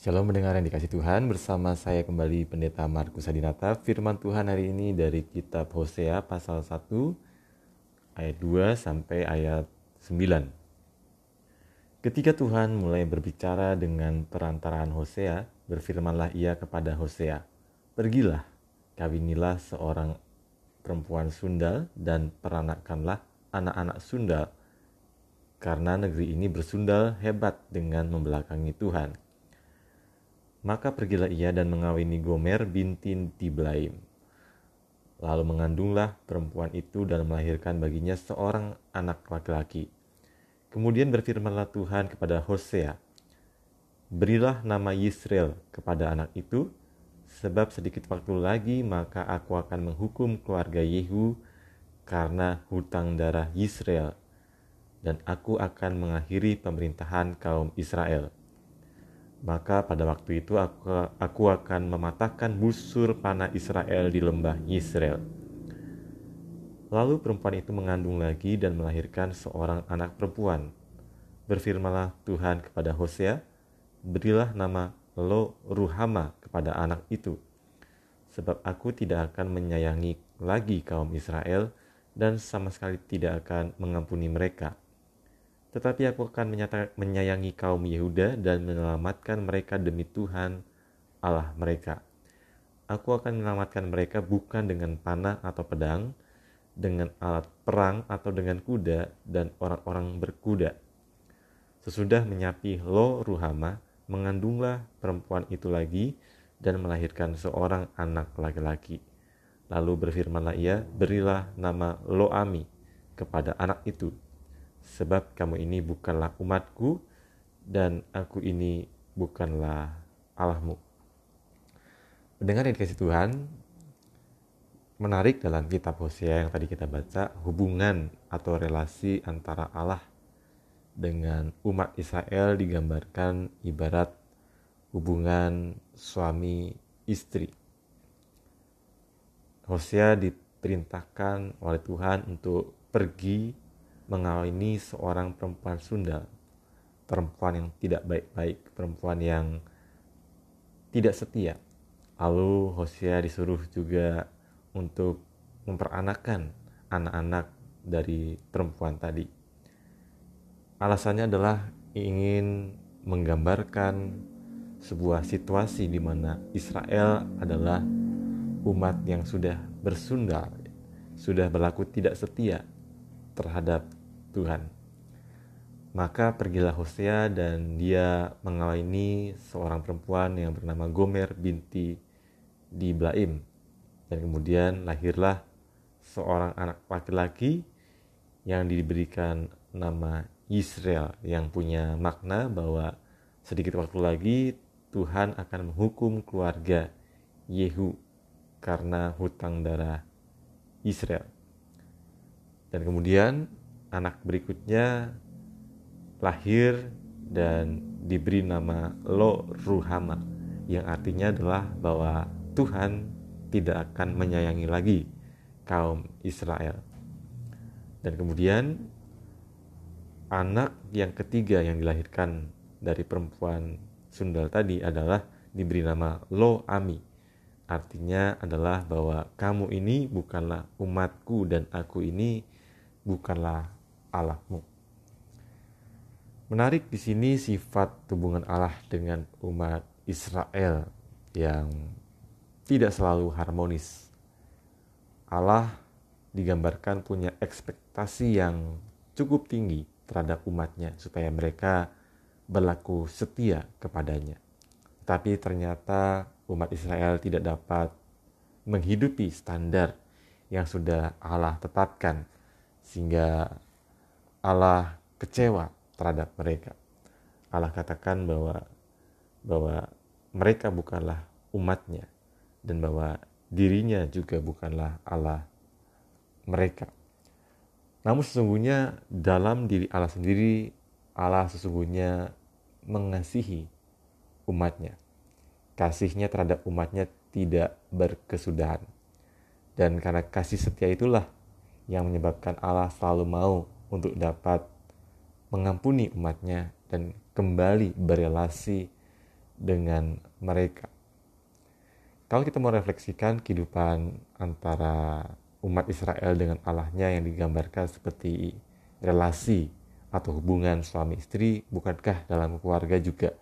Shalom mendengar yang dikasih Tuhan bersama saya kembali Pendeta Markus Adinata. Firman Tuhan hari ini dari kitab Hosea pasal 1 ayat 2 sampai ayat 9 Ketika Tuhan mulai berbicara dengan perantaraan Hosea Berfirmanlah ia kepada Hosea Pergilah, kawinilah seorang perempuan sundal dan peranakanlah anak-anak sundal karena negeri ini bersundal hebat dengan membelakangi Tuhan maka pergilah ia dan mengawini Gomer binti Diblaim. Lalu mengandunglah perempuan itu dan melahirkan baginya seorang anak laki-laki. Kemudian berfirmanlah Tuhan kepada Hosea, Berilah nama Yisrael kepada anak itu, sebab sedikit waktu lagi maka aku akan menghukum keluarga Yehu karena hutang darah Yisrael, dan aku akan mengakhiri pemerintahan kaum Israel maka pada waktu itu aku, aku akan mematahkan busur panah Israel di lembah Israel. Lalu perempuan itu mengandung lagi dan melahirkan seorang anak perempuan. Berfirmalah Tuhan kepada Hosea, berilah nama Lo Ruhama kepada anak itu, sebab aku tidak akan menyayangi lagi kaum Israel dan sama sekali tidak akan mengampuni mereka tetapi aku akan menyayangi kaum Yehuda dan menyelamatkan mereka demi Tuhan Allah mereka. Aku akan menyelamatkan mereka bukan dengan panah atau pedang, dengan alat perang atau dengan kuda dan orang-orang berkuda. Sesudah menyapi Lo Ruhama, mengandunglah perempuan itu lagi dan melahirkan seorang anak laki-laki. Lalu berfirmanlah ia, berilah nama Lo Ami kepada anak itu, sebab kamu ini bukanlah umatku dan aku ini bukanlah Allahmu. Mendengar yang dikasih Tuhan, menarik dalam kitab Hosea yang tadi kita baca, hubungan atau relasi antara Allah dengan umat Israel digambarkan ibarat hubungan suami istri. Hosea diperintahkan oleh Tuhan untuk pergi mengawini seorang perempuan Sunda, perempuan yang tidak baik-baik, perempuan yang tidak setia. Lalu Hosea disuruh juga untuk memperanakan anak-anak dari perempuan tadi. Alasannya adalah ingin menggambarkan sebuah situasi di mana Israel adalah umat yang sudah bersundal, sudah berlaku tidak setia terhadap Tuhan. Maka pergilah Hosea dan dia mengawini seorang perempuan yang bernama Gomer binti Diblaim. Dan kemudian lahirlah seorang anak laki-laki yang diberikan nama Israel yang punya makna bahwa sedikit waktu lagi Tuhan akan menghukum keluarga Yehu karena hutang darah Israel. Dan kemudian anak berikutnya lahir dan diberi nama Lo Ruhama yang artinya adalah bahwa Tuhan tidak akan menyayangi lagi kaum Israel. Dan kemudian anak yang ketiga yang dilahirkan dari perempuan Sundal tadi adalah diberi nama Lo Ami. Artinya adalah bahwa kamu ini bukanlah umatku dan aku ini bukanlah Allahmu. Menarik di sini sifat hubungan Allah dengan umat Israel yang tidak selalu harmonis. Allah digambarkan punya ekspektasi yang cukup tinggi terhadap umatnya supaya mereka berlaku setia kepadanya. Tapi ternyata umat Israel tidak dapat menghidupi standar yang sudah Allah tetapkan sehingga Allah kecewa terhadap mereka. Allah katakan bahwa bahwa mereka bukanlah umatnya dan bahwa dirinya juga bukanlah Allah mereka. Namun sesungguhnya dalam diri Allah sendiri Allah sesungguhnya mengasihi umatnya. Kasihnya terhadap umatnya tidak berkesudahan. Dan karena kasih setia itulah yang menyebabkan Allah selalu mau untuk dapat mengampuni umatnya dan kembali berelasi dengan mereka. Kalau kita mau refleksikan kehidupan antara umat Israel dengan Allahnya yang digambarkan seperti relasi atau hubungan suami istri, bukankah dalam keluarga juga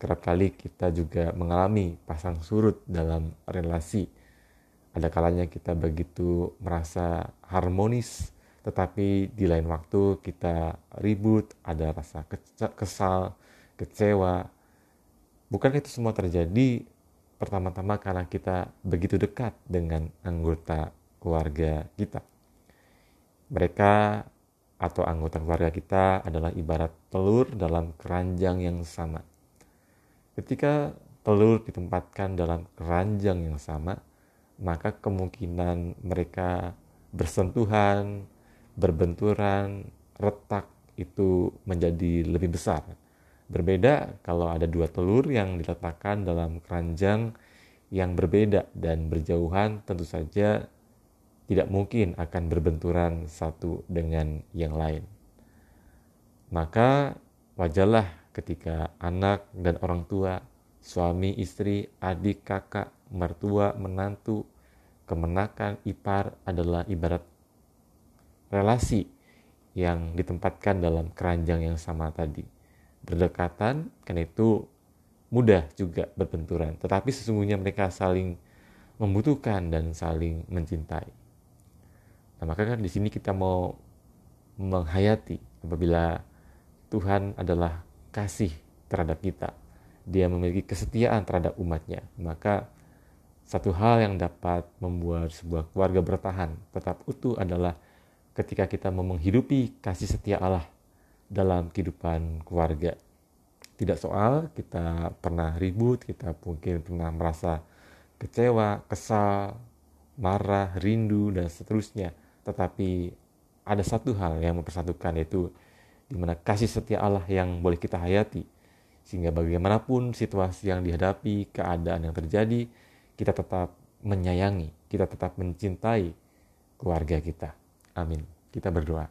kerap kali kita juga mengalami pasang surut dalam relasi. Ada kalanya kita begitu merasa harmonis, tetapi di lain waktu kita ribut, ada rasa kesal, kecewa. Bukan itu semua terjadi pertama-tama karena kita begitu dekat dengan anggota keluarga kita. Mereka atau anggota keluarga kita adalah ibarat telur dalam keranjang yang sama. Ketika telur ditempatkan dalam keranjang yang sama, maka kemungkinan mereka bersentuhan, berbenturan, retak itu menjadi lebih besar. Berbeda kalau ada dua telur yang diletakkan dalam keranjang yang berbeda dan berjauhan tentu saja tidak mungkin akan berbenturan satu dengan yang lain. Maka wajarlah ketika anak dan orang tua, suami, istri, adik, kakak, mertua, menantu, kemenakan, ipar adalah ibarat relasi yang ditempatkan dalam keranjang yang sama tadi. Berdekatan, kan itu mudah juga berbenturan. Tetapi sesungguhnya mereka saling membutuhkan dan saling mencintai. Nah, maka kan di sini kita mau menghayati apabila Tuhan adalah kasih terhadap kita. Dia memiliki kesetiaan terhadap umatnya. Maka satu hal yang dapat membuat sebuah keluarga bertahan tetap utuh adalah ketika kita mau menghidupi kasih setia Allah dalam kehidupan keluarga. Tidak soal kita pernah ribut, kita mungkin pernah merasa kecewa, kesal, marah, rindu, dan seterusnya tetapi ada satu hal yang mempersatukan yaitu di mana kasih setia Allah yang boleh kita hayati sehingga bagaimanapun situasi yang dihadapi, keadaan yang terjadi, kita tetap menyayangi, kita tetap mencintai keluarga kita. Amin. Kita berdoa.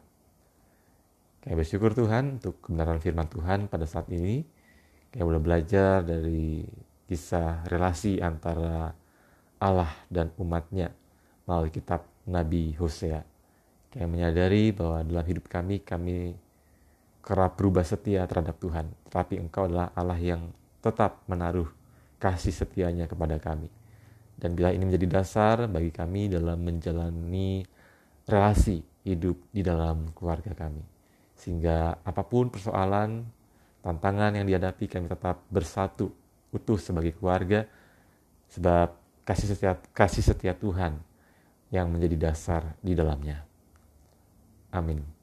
Kayak bersyukur Tuhan untuk kebenaran firman Tuhan pada saat ini. Kayak boleh belajar dari kisah relasi antara Allah dan umatnya melalui kitab Nabi Hosea. Kayak menyadari bahwa dalam hidup kami, kami kerap berubah setia terhadap Tuhan. Tetapi Engkau adalah Allah yang tetap menaruh kasih setianya kepada kami. Dan bila ini menjadi dasar bagi kami dalam menjalani relasi hidup di dalam keluarga kami. Sehingga apa pun persoalan, tantangan yang dihadapi kami tetap bersatu utuh sebagai keluarga sebab kasih setia kasih setia Tuhan yang menjadi dasar di dalamnya. Amin.